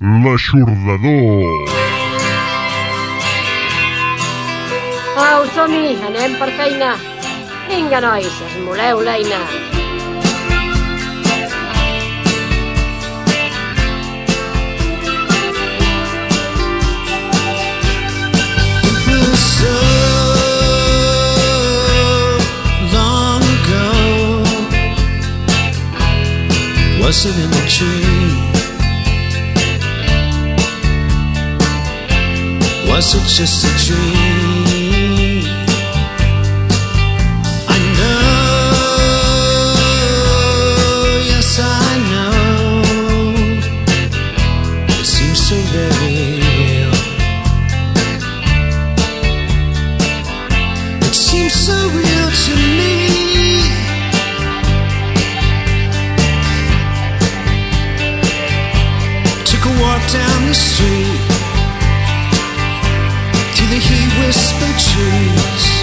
L'aixordador. Au, som-hi, anem per feina. Vinga, nois, esmoleu l'eina. so long ago. Was it in the tree? Was it just a dream? I know, yes, I know. It seems so real. It seems so real to me. Took a walk down the street he whispered trees.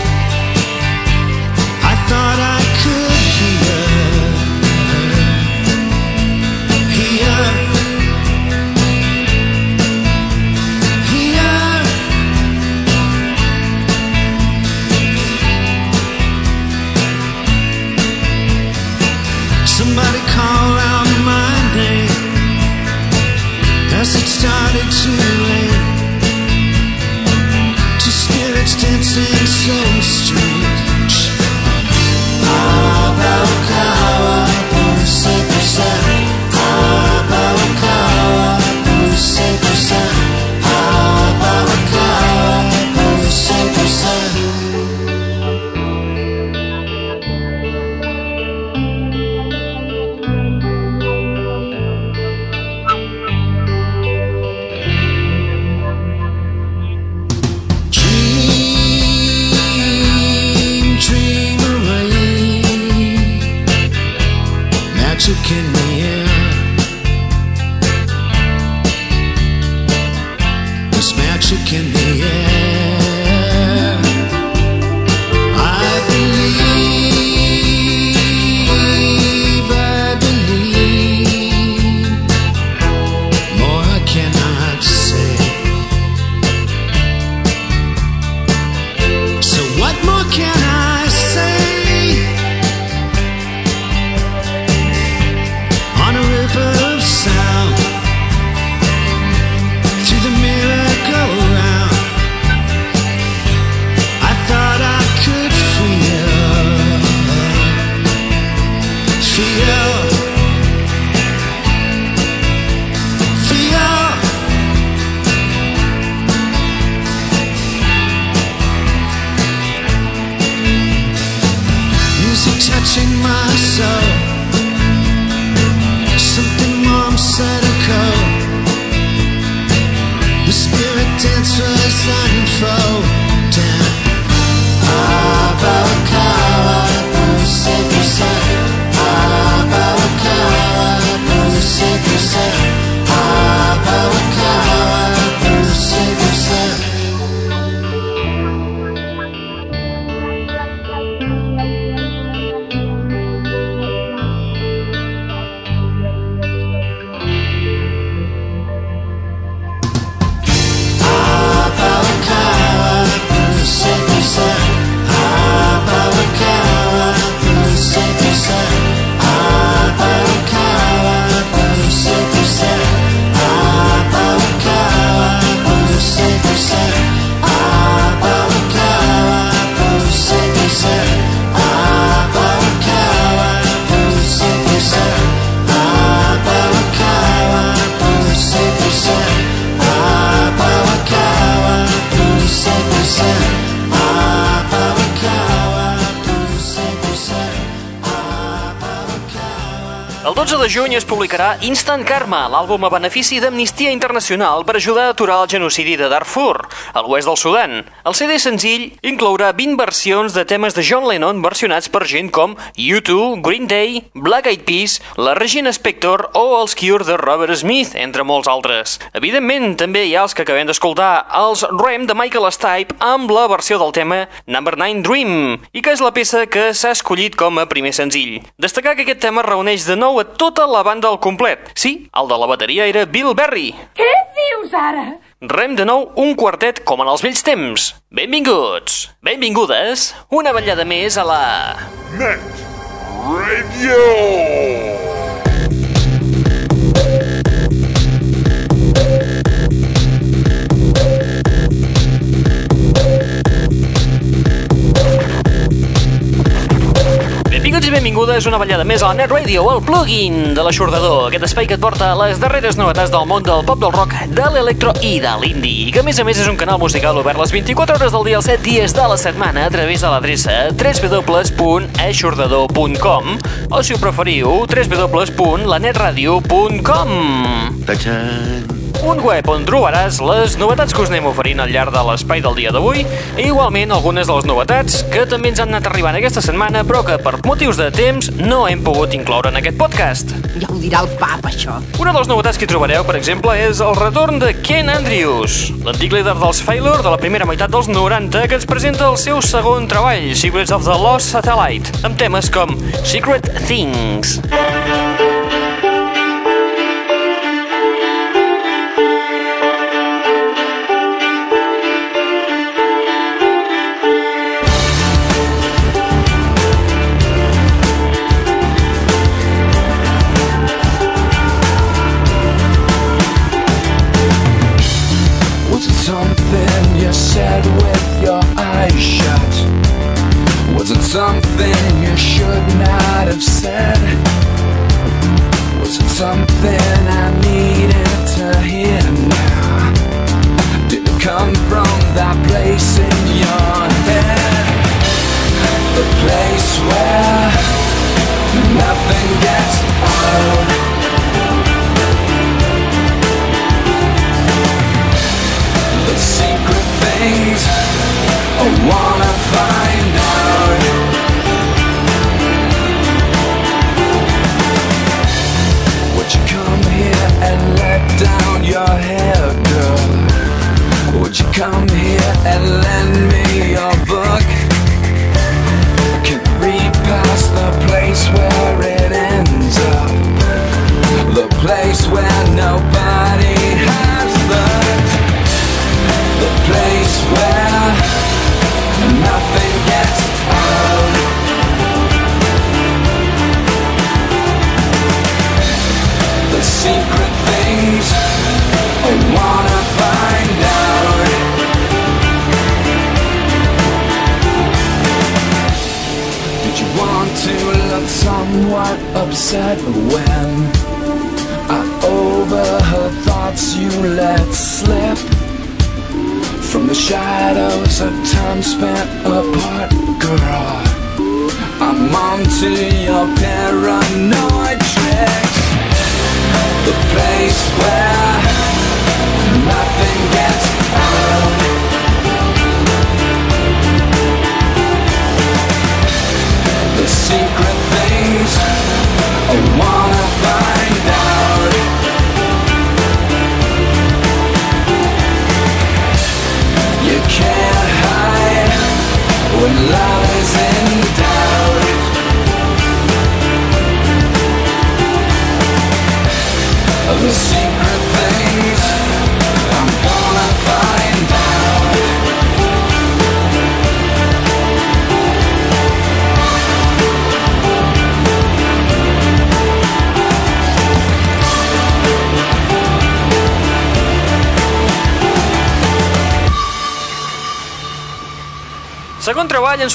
De juny es publicarà Instant Karma, l'àlbum a benefici d'Amnistia Internacional per ajudar a aturar el genocidi de Darfur, a l'oest del Sudan. El CD senzill inclourà 20 versions de temes de John Lennon versionats per gent com U2, Green Day, Black Eyed Peas, la Regina Spector o els Cure de Robert Smith, entre molts altres. Evidentment, també hi ha els que acabem d'escoltar, els Rem de Michael Stipe amb la versió del tema Number 9 Dream, i que és la peça que s'ha escollit com a primer senzill. Destacar que aquest tema reuneix de nou a tota la banda al complet. Sí, el de la bateria era Bill Berry. Què dius ara? Rem de nou un quartet com en els vells temps. Benvinguts, benvingudes, una ballada més a la... Net Radio! Benvinguts i benvingudes una ballada més a la Net Radio, el plugin de l'aixordador, aquest espai que et porta les darreres novetats del món del pop, del rock, de l'electro i de l'indie, que a més a més és un canal musical obert les 24 hores del dia, els 7 dies de la setmana, a través de l'adreça www.aixordador.com o, si ho preferiu, www.lanetradio.com Tachan! Un web on trobaràs les novetats que us anem oferint al llarg de l'espai del dia d'avui i igualment algunes de les novetats que també ens han anat arribant aquesta setmana però que per motius de temps no hem pogut incloure en aquest podcast. Ja ho dirà el pap, això. Una de les novetats que hi trobareu, per exemple, és el retorn de Ken Andrews, l'antic líder dels Failure de la primera meitat dels 90 que ens presenta el seu segon treball, Secrets of the Lost Satellite, amb temes com Secret Things. Was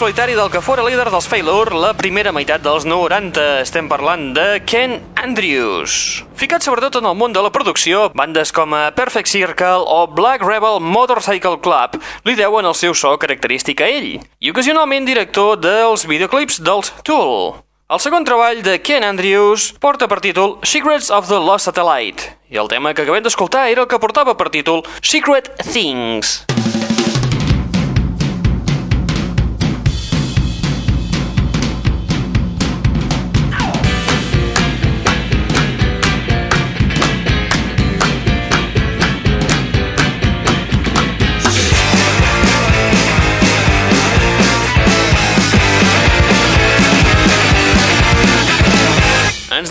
solitari del que fora líder dels Failure la primera meitat dels 90. Estem parlant de Ken Andrews. Ficat sobretot en el món de la producció, bandes com a Perfect Circle o Black Rebel Motorcycle Club li deuen el seu so característic a ell, i ocasionalment director dels videoclips dels Tool. El segon treball de Ken Andrews porta per títol Secrets of the Lost Satellite, i el tema que acabem d'escoltar era el que portava per títol Secret Things.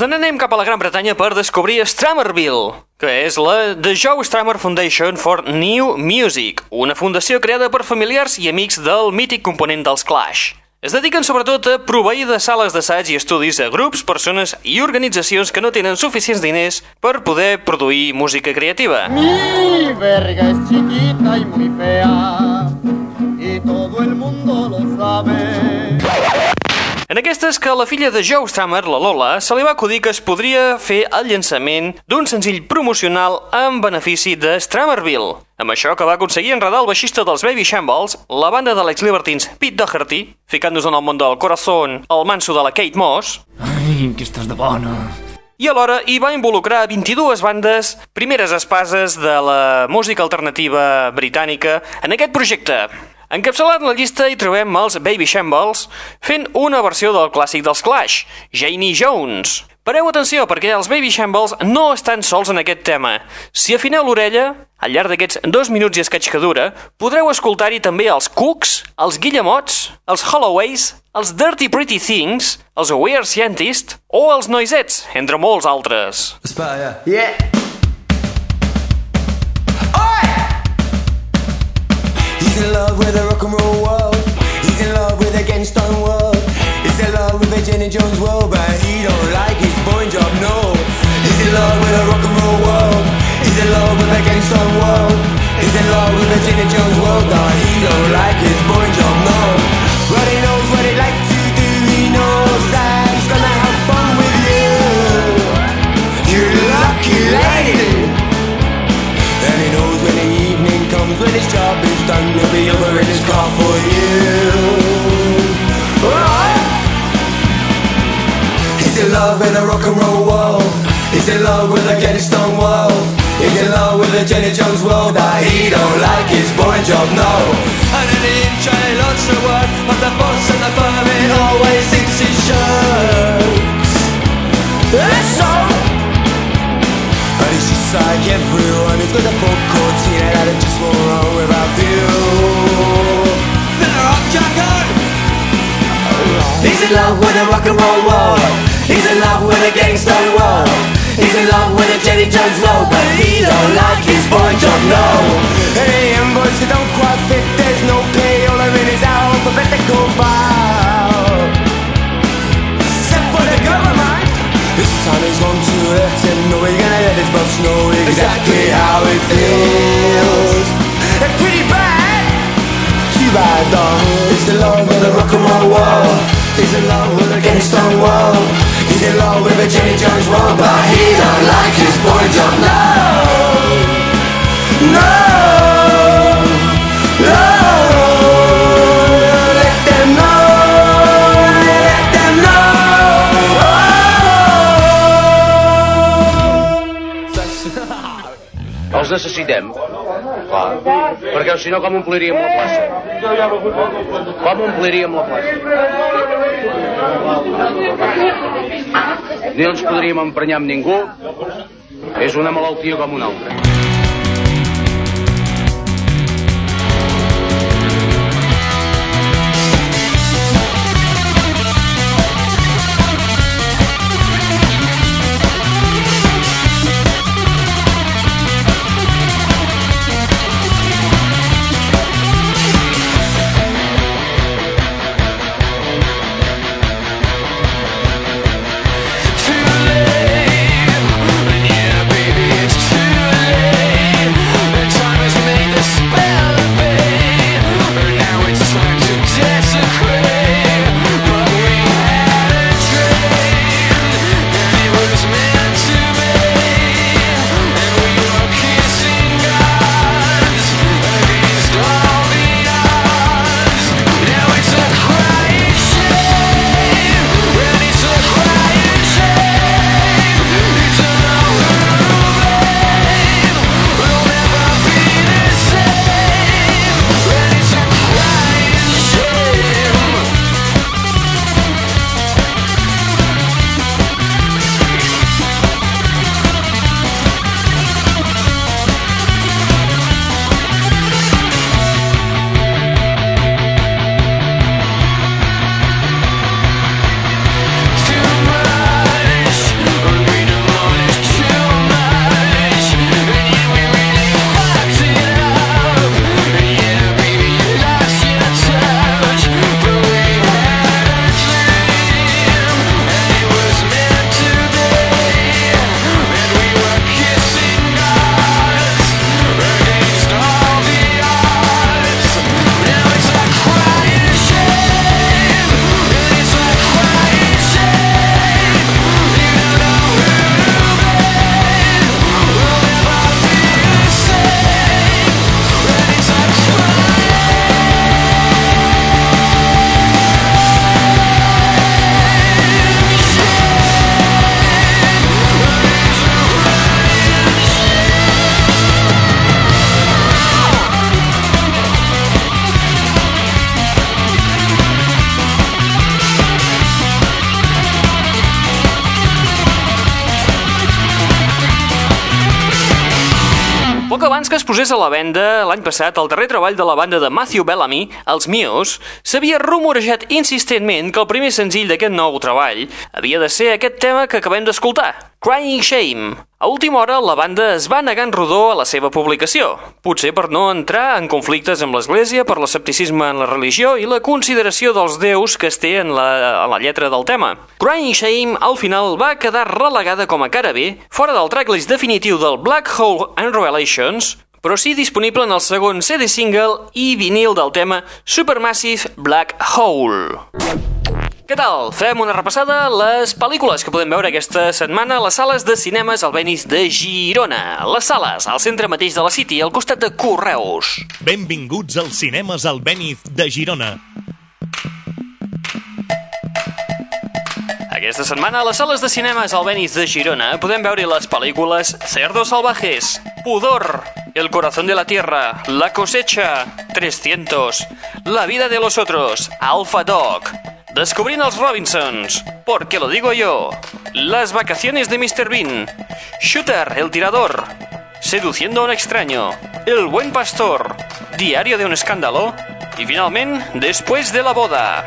Ens n'anem cap a la Gran Bretanya per descobrir Stramerville, que és la The Joe Stramer Foundation for New Music, una fundació creada per familiars i amics del mític component dels Clash. Es dediquen sobretot a proveir de sales d'assaig i estudis a grups, persones i organitzacions que no tenen suficients diners per poder produir música creativa. Mi verga es chiquita y muy fea y todo el mundo lo sabe. En aquestes que la filla de Joe Stramer, la Lola, se li va acudir que es podria fer el llançament d'un senzill promocional en benefici de Stramerville. Amb això que va aconseguir enredar el baixista dels Baby Shambles, la banda de l'ex-Libertines Pete Doherty, ficant-nos en el món del corazón el manso de la Kate Moss, Ai, que estàs de bona. i alhora hi va involucrar 22 bandes, primeres espases de la música alternativa britànica en aquest projecte. Encapçalat la llista hi trobem els Baby Shambles fent una versió del clàssic dels Clash, Janie Jones. Pareu atenció perquè els Baby Shambles no estan sols en aquest tema. Si afineu l'orella, al llarg d'aquests dos minuts i escaig que dura, podreu escoltar-hi també els Cooks, els Guillemots, els Holloways, els Dirty Pretty Things, els Weird Scientist o els Noisets, entre molts altres. Yeah. He's in love with a rock and roll world. He's in love with a gangstone world. He's in love with a Jenny Jones world, but he don't like his boy job, no. He's in love with a rock and roll world. He's in love with a gangstone world. He's in love with a Jenny Jones world, but he don't like his boy job, no. But he knows what he'd like to do. He knows that he's gonna have fun with you. You lucky lady. And he knows when the evening comes, when his job done, be over in his car for you. Alright. He's in love with a rock and roll world. He's in love with a Getty Stone world. He's in love with a Jenny Jones world that he don't like his boy job, no. And in the intro, he loves the word of the boss and the firm. He always thinks his shirts. That's so. And like everyone who's got a book or teen that it just won't without you. A rock jacket. He's in love with a rock and roll world. He's in love with a gangster world. He's in love with a Jenny Jones world, but he don't like his boy job, no. Hey, and who don't quite fit, there's no pay. All I'm in is alphabetical bow. Time he's going to let him know he's gonna let his boss know exactly how it feels. It's pretty bad. Too bad though. He's in love with a rock and roll world. He's in love with a gangster world. He's in love with a Jenny Jones world, but he don't like his boy job. No, no. Necessitem. Clar. Perquè si no, com ompliríem la plaça? Com ompliríem la plaça? Ni ens podríem emprenyar amb ningú. És una malaltia com una altra. Que es posés a la venda, l'any passat, el darrer treball de la banda de Matthew Bellamy, els Mios, s'havia rumorejat insistentment que el primer senzill d'aquest nou treball havia de ser aquest tema que acabem d'escoltar, Crying Shame. A última hora, la banda es va negar en rodó a la seva publicació, potser per no entrar en conflictes amb l'Església, per l'escepticisme en la religió i la consideració dels déus que es té en la, en la lletra del tema. Crying Shame, al final, va quedar relegada com a cara B, fora del tracklist definitiu del Black Hole and Revelations, però sí disponible en el segon CD single i vinil del tema Supermassive Black Hole. Què tal? Fem una repassada a les pel·lícules que podem veure aquesta setmana a les sales de cinemes al Benis de Girona. Les sales, al centre mateix de la City, al costat de Correus. Benvinguts als cinemes al Benis de Girona. Aquesta setmana a les sales de cinemes al Benis de Girona podem veure les pel·lícules Cerdos Salvajes, Pudor, El Corazón de la Tierra, La Cosecha, 300, La Vida de los Otros, Alpha Dog, Descubriendo els Robinsons, Porque lo digo yo, Las vacaciones de Mr. Bean, Shooter, el tirador, Seduciendo a un extraño, El buen pastor, Diario de un escándalo. Y finalmente Después de la boda.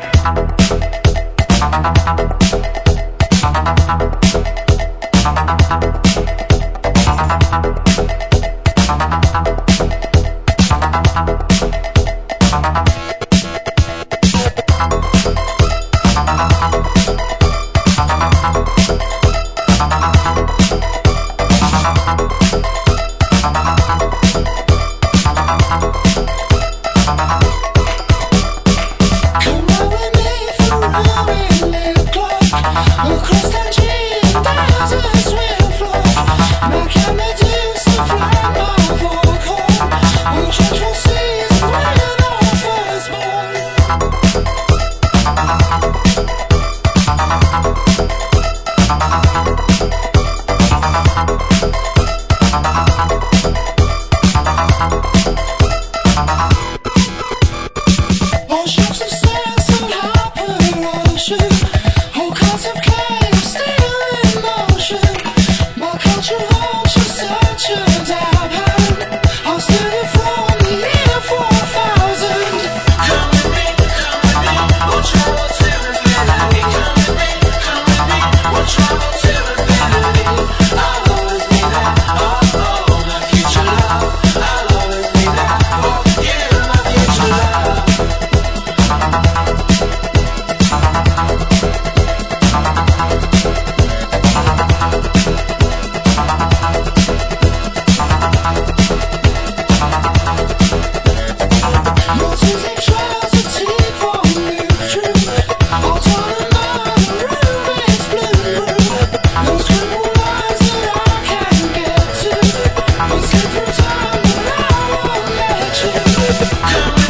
Come on.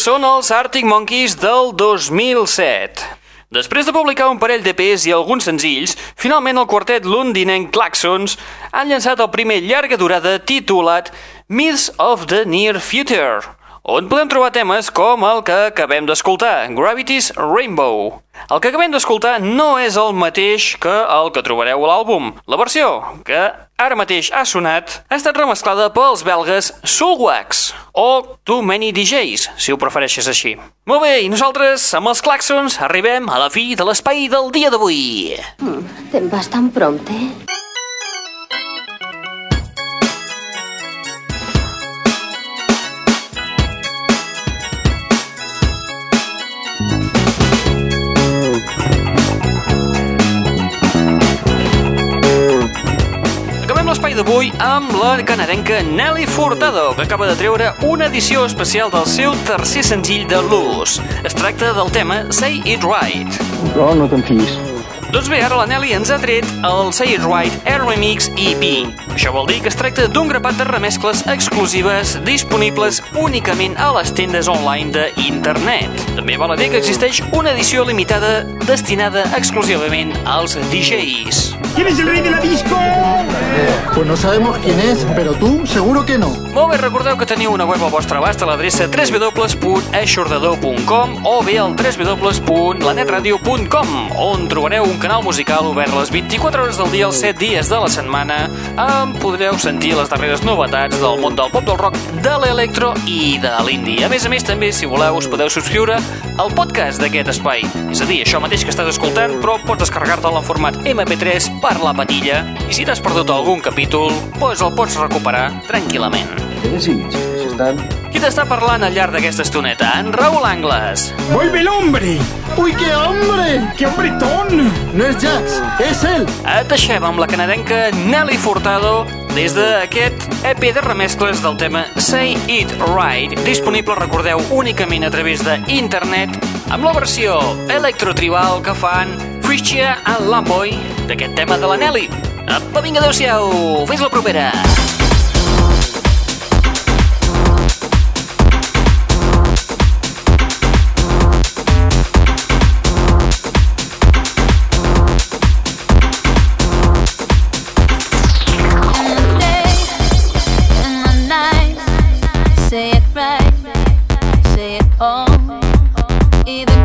Són els Arctic Monkeys del 2007. Després de publicar un parell d'EPs i alguns senzills, finalment el quartet londinenc Claxons han llançat el primer llarga durada titulat Myths of the Near Future, on podem trobar temes com el que acabem d'escoltar, Gravity's Rainbow. El que acabem d'escoltar no és el mateix que el que trobareu a l'àlbum. La versió que ara mateix ha sonat ha estat remesclada pels belgues Soulwax, o Too Many DJs, si ho prefereixes així. Molt bé, i nosaltres, amb els Claxons, arribem a la fi de l'espai del dia d'avui. Te'n vas tan prompte? Acabem d'avui amb la canadenca Nelly Furtado, que acaba de treure una edició especial del seu tercer senzill de Luz. Es tracta del tema Say It Right. Oh, no te'n fiïs. Doncs bé, ara la Nelly ens ha tret el Say It Right Air Remix EP. Això vol dir que es tracta d'un grapat de remescles exclusives disponibles únicament a les tendes online d'internet. També val a dir que existeix una edició limitada destinada exclusivament als DJs. ¿Quién es el rey de la disco? Pues no sabemos quién es, pero tú seguro que no. Molt bé, recordeu que teniu una web al vostre abast a l'adreça www.eixordador.com o bé al www.lanetradio.com on trobareu un canal musical obert les 24 hores del dia els 7 dies de la setmana on podreu sentir les darreres novetats del món del pop del rock, de l'electro i de l'indie. A més a més, també, si voleu, us podeu subscriure al podcast d'aquest espai. És a dir, això mateix que estàs escoltant, però pots descarregar-te'l en format MP3 per la patilla i si t'has perdut algun capítol, doncs el pots recuperar tranquil·lament. Sí, se están... Qui t'està parlant al llarg d'aquesta estoneta? En Raúl Angles. ¡Vuelve el hombre! ¡Uy, qué hombre! ¡Qué hombretón! No es Jax, es él. Et deixem amb la canadenca Nelly Furtado des d'aquest EP de remescles del tema Say It Right, disponible, recordeu, únicament a través d'internet, amb la versió electrotribal que fan Frischia and Lamboy d'aquest tema de la Nelly. Apa, vinga, adeu-siau, fins la propera! Say it right, say it all. Either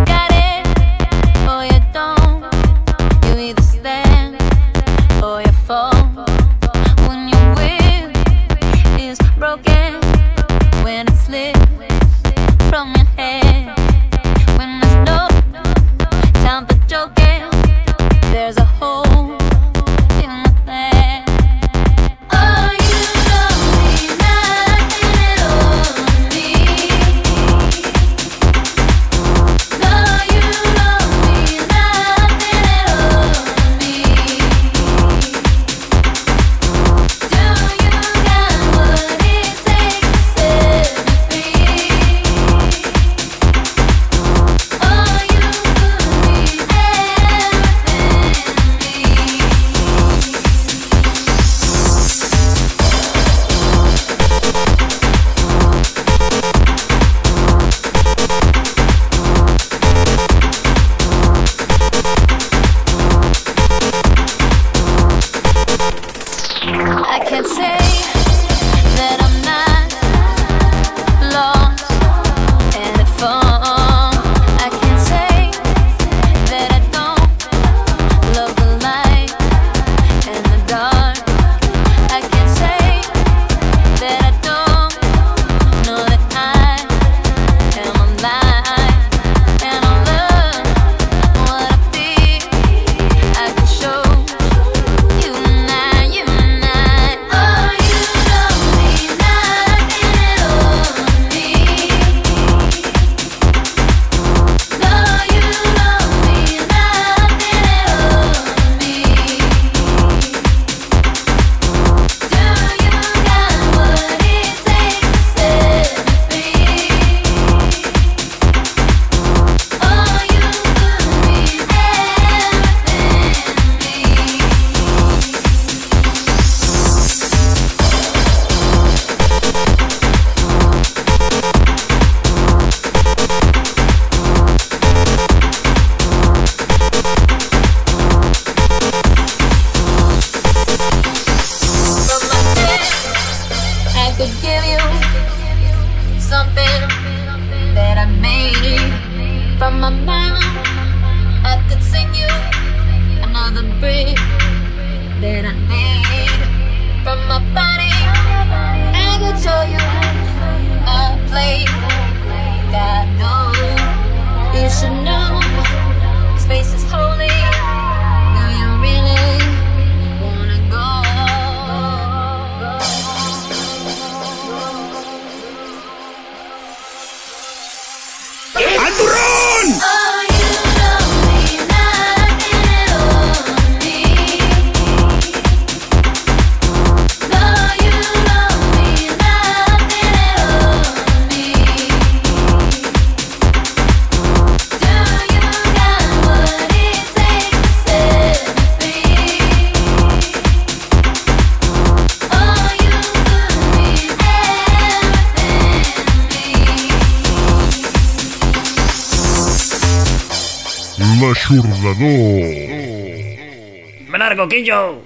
Radio.